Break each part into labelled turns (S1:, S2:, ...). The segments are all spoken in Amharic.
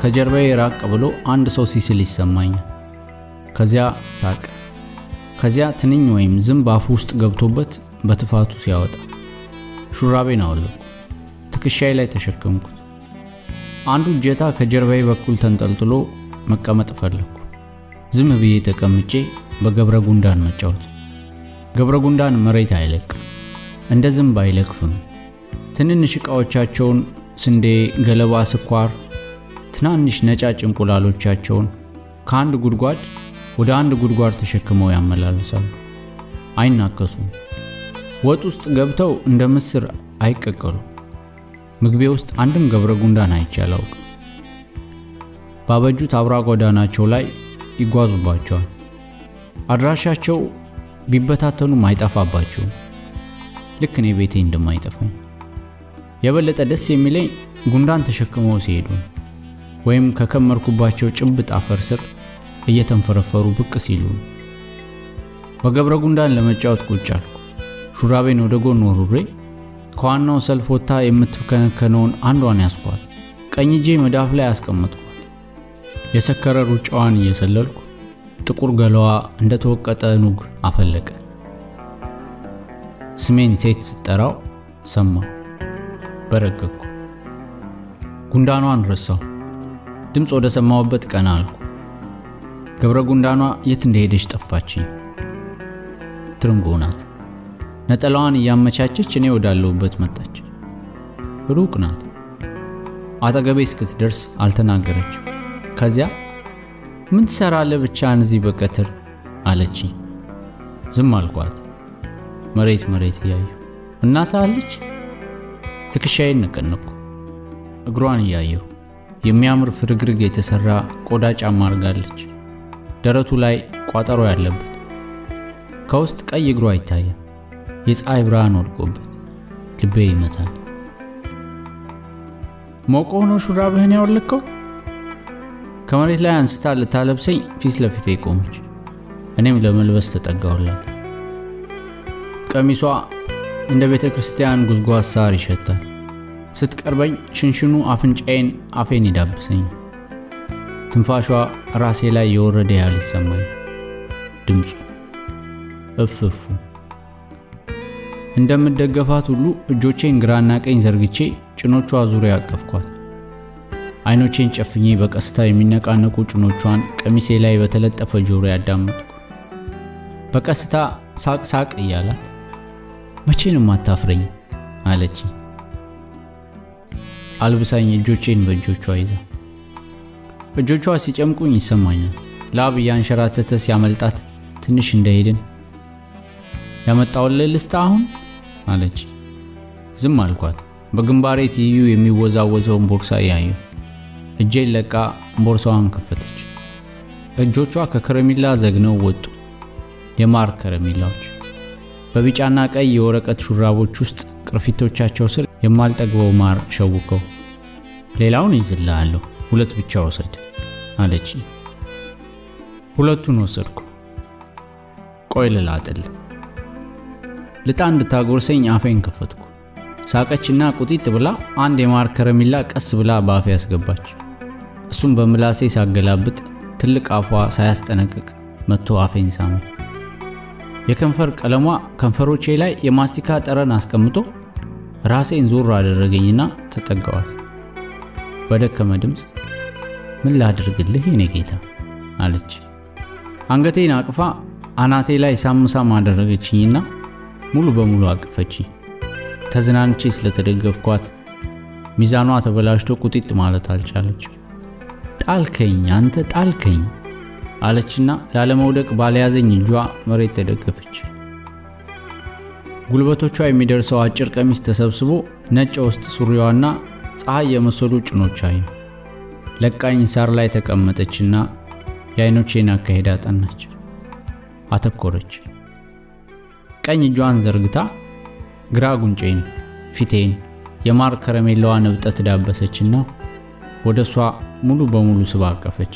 S1: ከጀርባዬ ራቅ ብሎ አንድ ሰው ሲስል ይሰማኛል። ከዚያ ሳቅ። ከዚያ ትንኝ ወይም ዝንብ አፉ ውስጥ ገብቶበት በትፋቱ ሲያወጣ ሹራቤን አወለኩ። ትከሻዬ ላይ ተሸከምኩት። አንዱ እጀታ ከጀርባዬ በኩል ተንጠልጥሎ መቀመጥ ፈለግኩ። ዝም ብዬ ተቀምጬ በገብረ ጉንዳን መጫወት። ገብረ ጉንዳን መሬት አይለቅም፣ እንደ ዝንብ አይለቅፍም። ትንንሽ ዕቃዎቻቸውን ስንዴ፣ ገለባ፣ ስኳር፣ ትናንሽ ነጫጭ እንቁላሎቻቸውን ከአንድ ጉድጓድ ወደ አንድ ጉድጓድ ተሸክመው ያመላልሳሉ። አይናከሱም። ወጥ ውስጥ ገብተው እንደ ምስር አይቀቀሉም። ምግቤ ውስጥ አንድም ገብረ ጉንዳን አይቼ ባበጁት አብራ ጎዳናቸው ላይ ይጓዙባቸዋል። አድራሻቸው ቢበታተኑም አይጠፋባቸውም። ልክ እኔ ቤቴ እንደማይጠፋኝ። የበለጠ ደስ የሚለኝ ጉንዳን ተሸክመው ሲሄዱ ነው። ወይም ከከመርኩባቸው ጭብጥ አፈር ስር እየተንፈረፈሩ ብቅ ሲሉ ነው። በገብረ ጉንዳን ለመጫወት ቁጭ አልኩ። ሹራቤን ወደ ጎን ወርውሬ ከዋናው ሰልፍ ወጥታ የምትከነከነውን አንዷን ያስኳት። ቀኝ እጄ መዳፍ ላይ አስቀመጥኳት። የሰከረ ሩጫዋን እየሰለልኩ ጥቁር ገላዋ እንደተወቀጠ ኑግ አፈለቀ። ስሜን ሴት ስትጠራው ሰማሁ። በረገግኩ። ጉንዳኗን ረሳሁ። ድምፅ ወደ ሰማሁበት ቀና አልኩ። ገብረ ጉንዳኗ የት እንደሄደች ጠፋችኝ። ትርንጎ ናት። ነጠላዋን እያመቻቸች እኔ ወዳለሁበት መጣች። ሩቅ ናት። አጠገቤ እስክትደርስ አልተናገረችም። ከዚያ ምን ትሰራለህ ብቻህን እዚህ በቀትር አለችኝ። ዝም አልኳት። መሬት መሬት እያየሁ እናትህ አለች? ትከሻዬን ነቀነቅኩ። እግሯን እያየሁ የሚያምር ፍርግርግ የተሰራ ቆዳ ጫማ አድርጋለች። ደረቱ ላይ ቋጠሮ ያለበት ከውስጥ ቀይ እግሯ ይታያል። የፀሐይ ብርሃን ወድቆበት ልቤ ይመታል። ሞቆ ሆኖ ሹራብህን ያወለከው? ከመሬት ላይ አንስታ ልታለብሰኝ ፊት ለፊቴ ቆመች። እኔም ለመልበስ ተጠጋሁላት። ቀሚሷ እንደ ቤተ ክርስቲያን ጉዝጓዝ ሳር ይሸታል። ስትቀርበኝ ሽንሽኑ አፍንጫዬን አፌን ይዳብሰኝ። ትንፋሿ ራሴ ላይ የወረደ ያህል ይሰማኝ። ድምፁ እፍ እፉ እንደምደገፋት ሁሉ እጆቼን ግራና ቀኝ ዘርግቼ ጭኖቿ ዙሪያ አቀፍኳት። አይኖቼን ጨፍኜ በቀስታ የሚነቃነቁ ጭኖቿን ቀሚሴ ላይ በተለጠፈ ጆሮ ያዳመጥኩ። በቀስታ ሳቅ ሳቅ እያላት መቼንም አታፍረኝ አለች። አልብሳኝ እጆቼን በእጆቿ ይዛ እጆቿ ሲጨምቁኝ ይሰማኛል። ላብ እያንሸራተተ ሲያመልጣት ትንሽ እንደሄድን ያመጣውልህ ልስጥ አሁን አለች። ዝም አልኳት። በግንባሬ ትይዩ የሚወዛወዘውን ቦርሳ እያየሁ እጄን ለቃ ቦርሳዋን ከፈተች። እጆቿ ከከረሚላ ዘግነው ወጡ። የማር ከረሚላዎች በቢጫና ቀይ የወረቀት ሹራቦች ውስጥ ቅርፊቶቻቸው ስር የማልጠግበው ማር ሸውከው ሌላውን ይዝልሃለሁ፣ ሁለት ብቻ ወሰድ አለች። ሁለቱን ወሰድኩ። ቆይ ልላጥል ልጣ እንድታጎርሰኝ አፌን ከፈትኩ። ሳቀችና ቁጢጥ ብላ አንድ የማር ከረሚላ ቀስ ብላ በአፌ ያስገባች። እሱም በምላሴ ሳገላብጥ ትልቅ አፏ ሳያስጠነቅቅ መጥቶ አፌን ሳመ። የከንፈር ቀለሟ ከንፈሮቼ ላይ የማስቲካ ጠረን አስቀምጦ ራሴን ዞር አደረገኝና ተጠጋዋት። በደከመ ድምፅ ምን ላድርግልህ የኔ ጌታ አለች። አንገቴን አቅፋ አናቴ ላይ ሳም ሳም አደረገችኝና ሙሉ በሙሉ አቀፈችኝ። ተዝናንቼ ስለተደገፍኳት ሚዛኗ ተበላሽቶ ቁጢጥ ማለት አልቻለች። ጣልከኝ፣ አንተ ጣልከኝ አለችና ላለመውደቅ ባለያዘኝ እጇ መሬት ተደገፈች። ጉልበቶቿ የሚደርሰው አጭር ቀሚስ ተሰብስቦ ነጭ ውስጥ ሱሪዋና ፀሐይ የመሰሉ ጭኖች አይ ለቃኝ ሳር ላይ ተቀመጠችና የአይኖቼን አካሄድ አጠናች። አተኮረች። ቀኝ እጇን ዘርግታ ግራ ጉንጬን፣ ፊቴን የማር ከረሜላዋን እብጠት ዳበሰችና ወደ እሷ ሙሉ በሙሉ ስባ አቀፈች።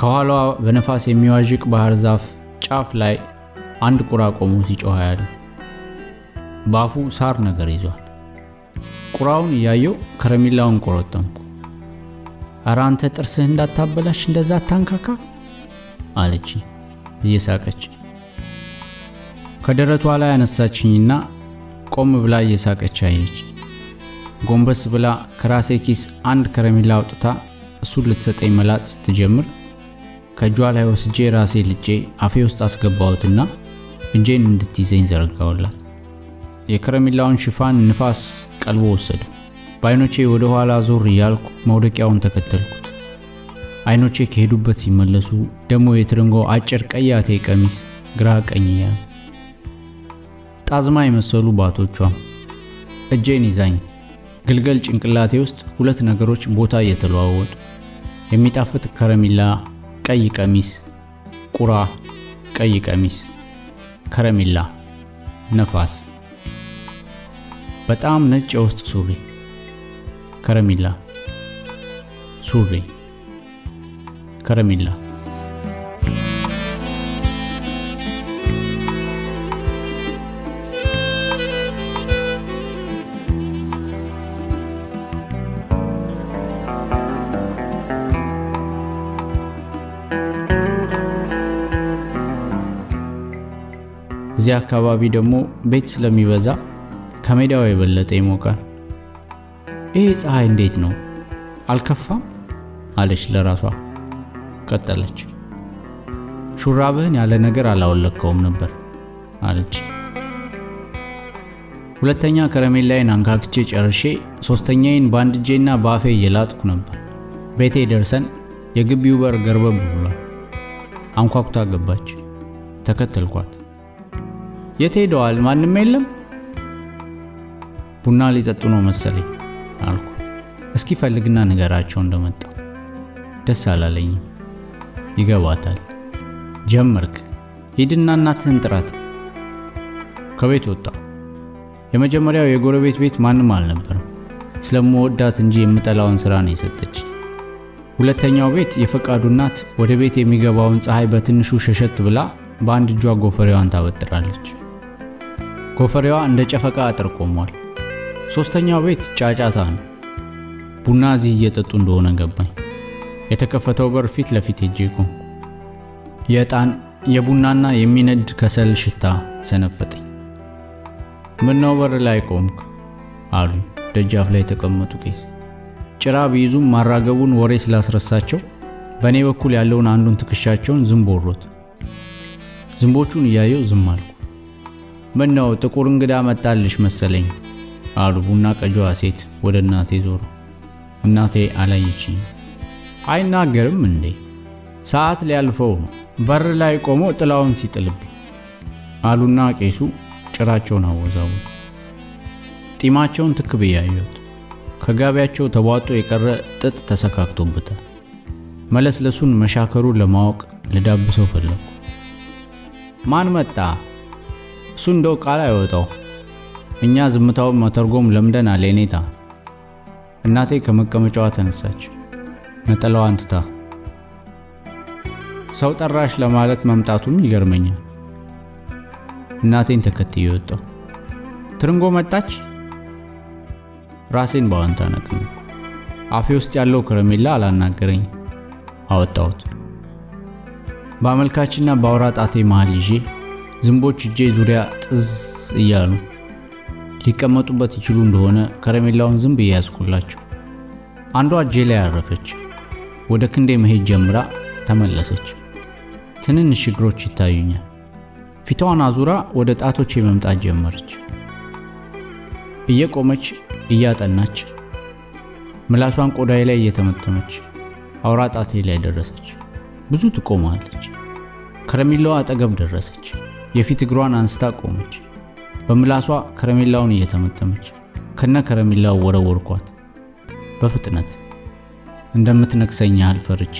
S1: ከኋላዋ በነፋስ የሚዋዥቅ ባህር ዛፍ ጫፍ ላይ አንድ ቁራ ቆሞ ሲጮህ በአፉ ሳር ነገር ይዟል። ቁራውን እያየው ከረሜላውን ቆረጠምኩ። ኧረ አንተ ጥርስህ እንዳታበላሽ እንደዛ አታንካካ አለች እየሳቀች። ከደረቷ ላይ አነሳችኝና ቆም ብላ እየሳቀች አየች። ጎንበስ ብላ ከራሴ ኪስ አንድ ከረሜላ አውጥታ እሱን ልትሰጠኝ መላጥ ስትጀምር ከእጇ ላይ ወስጄ ራሴ ልጬ አፌ ውስጥ አስገባሁትና እጄን እንድትይዘኝ ዘረጋውላት። የከረሜላውን ሽፋን ንፋስ ቀልቦ ወሰደ። በአይኖቼ ወደ ኋላ ዞር እያልኩ መውደቂያውን ተከተልኩት። አይኖቼ ከሄዱበት ሲመለሱ ደግሞ የትርንጎ አጭር ቀያቴ ቀሚስ ግራ ቀኝ እያሉ ጣዝማ የመሰሉ ባቶቿም እጄን ይዛኝ ግልገል ጭንቅላቴ ውስጥ ሁለት ነገሮች ቦታ እየተለዋወጡ የሚጣፍጥ ከረሜላ ቀይ ቀሚስ፣ ቁራ ቀይ ቀሚስ፣ ከረሜላ፣ ነፋስ፣ በጣም ነጭ የውስጥ ሱሪ፣ ከረሜላ፣ ሱሪ፣ ከረሜላ። እዚህ አካባቢ ደግሞ ቤት ስለሚበዛ ከሜዳው የበለጠ ይሞቃል። ይሄ ፀሐይ እንዴት ነው አልከፋም? አለች ለራሷ። ቀጠለች። ሹራብህን ያለ ነገር አላወለከውም ነበር አለች። ሁለተኛ ከረሜላዬን አንካክቼ ጨርሼ ሶስተኛዬን በአንድ እጄና በአፌ እየላጥኩ ነበር። ቤቴ ደርሰን የግቢው በር ገርበብ ብሏል። አንኳኩታ ገባች። ተከተልኳት። የት ሄደዋል? ማንም የለም? ቡና ሊጠጡ ነው መሰለኝ አልኩ። እስኪ ፈልግና ንገራቸው እንደመጣ። ደስ አላለኝም። ይገባታል። ጀመርክ። ሂድና እናትህን ጥራት። ከቤት ወጣ። የመጀመሪያው የጎረቤት ቤት ማንም አልነበረም። ስለምወዳት እንጂ የምጠላውን ስራ ነው የሰጠች። ሁለተኛው ቤት የፈቃዱ እናት ወደ ቤት የሚገባውን ፀሐይ በትንሹ ሸሸት ብላ በአንድ እጇ ጎፈሬዋን ታበጥራለች። ጎፈሬዋ እንደ ጨፈቃ አጥር ቆሟል። ሶስተኛው ቤት ጫጫታ ነው። ቡና እዚህ እየጠጡ እንደሆነ ገባኝ። የተከፈተው በር ፊት ለፊት ሄጄ ቆምኩ። የዕጣን የቡናና የሚነድ ከሰል ሽታ ሰነፈጠኝ። ምነው በር ላይ ቆምክ? አሉ ደጃፍ ላይ የተቀመጡ ቄስ። ጭራ ቢይዙም ማራገቡን ወሬ ስላስረሳቸው በእኔ በኩል ያለውን አንዱን ትከሻቸውን ዝንብ ወሮት ዝንቦቹን እያየው ዝም አልኩ። ምን ጥቁር እንግዳ መጣልሽ መሰለኝ አሉ ቡና ቀጇዋ ሴት ወደ እናቴ ዞሩ። እናቴ አላየችኝ። አይናገርም እንዴ? ሰዓት ሊያልፈው ነው። በር ላይ ቆሞ ጥላውን ሲጥልብኝ አሉና ቄሱ ጭራቸውን አወዛወዙ። ጢማቸውን ትክ ብዬ ከጋቢያቸው ተቧጦ የቀረ ጥጥ ተሰካክቶበታል። መለስለሱን መሻከሩን ለማወቅ ልዳብሰው ፈለኩ። ማን መጣ? እሱ እንደው ቃል አይወጣው። እኛ ዝምታውን መተርጎም ለምደናል የኔታ። እናቴ ከመቀመጫዋ ተነሳች፣ ነጠላዋን ትታ። ሰው ጠራሽ ለማለት መምጣቱም ይገርመኛል። እናቴን ተከትዬ ወጣሁ። ትርንጎ መጣች። ራሴን በአዎንታ ነቀነቅኩ። አፌ ውስጥ ያለው ከረሜላ አላናገረኝ። አወጣሁት። በአመልካችና በአውራ ጣቴ መሃል ይዤ ዝንቦች እጄ ዙሪያ ጥዝ እያሉ ሊቀመጡበት ይችሉ እንደሆነ ከረሜላውን ዝም ብዬ ያዝኩላቸው። አንዷ እጄ ላይ አረፈች። ወደ ክንዴ መሄድ ጀምራ ተመለሰች። ትንንሽ እግሮች ይታዩኛል። ፊቷን አዙራ ወደ ጣቶቼ መምጣት ጀመረች። እየቆመች እያጠናች ምላሷን ቆዳዬ ላይ እየተመተመች አውራ ጣቴ ላይ ደረሰች። ብዙ ትቆማለች። ከረሜላዋ አጠገብ ደረሰች። የፊት እግሯን አንስታ ቆመች። በምላሷ ከረሜላውን እየተመተመች ከነ ከረሜላው ወረወርኳት። በፍጥነት እንደምትነክሰኝ ያህል ፈርቼ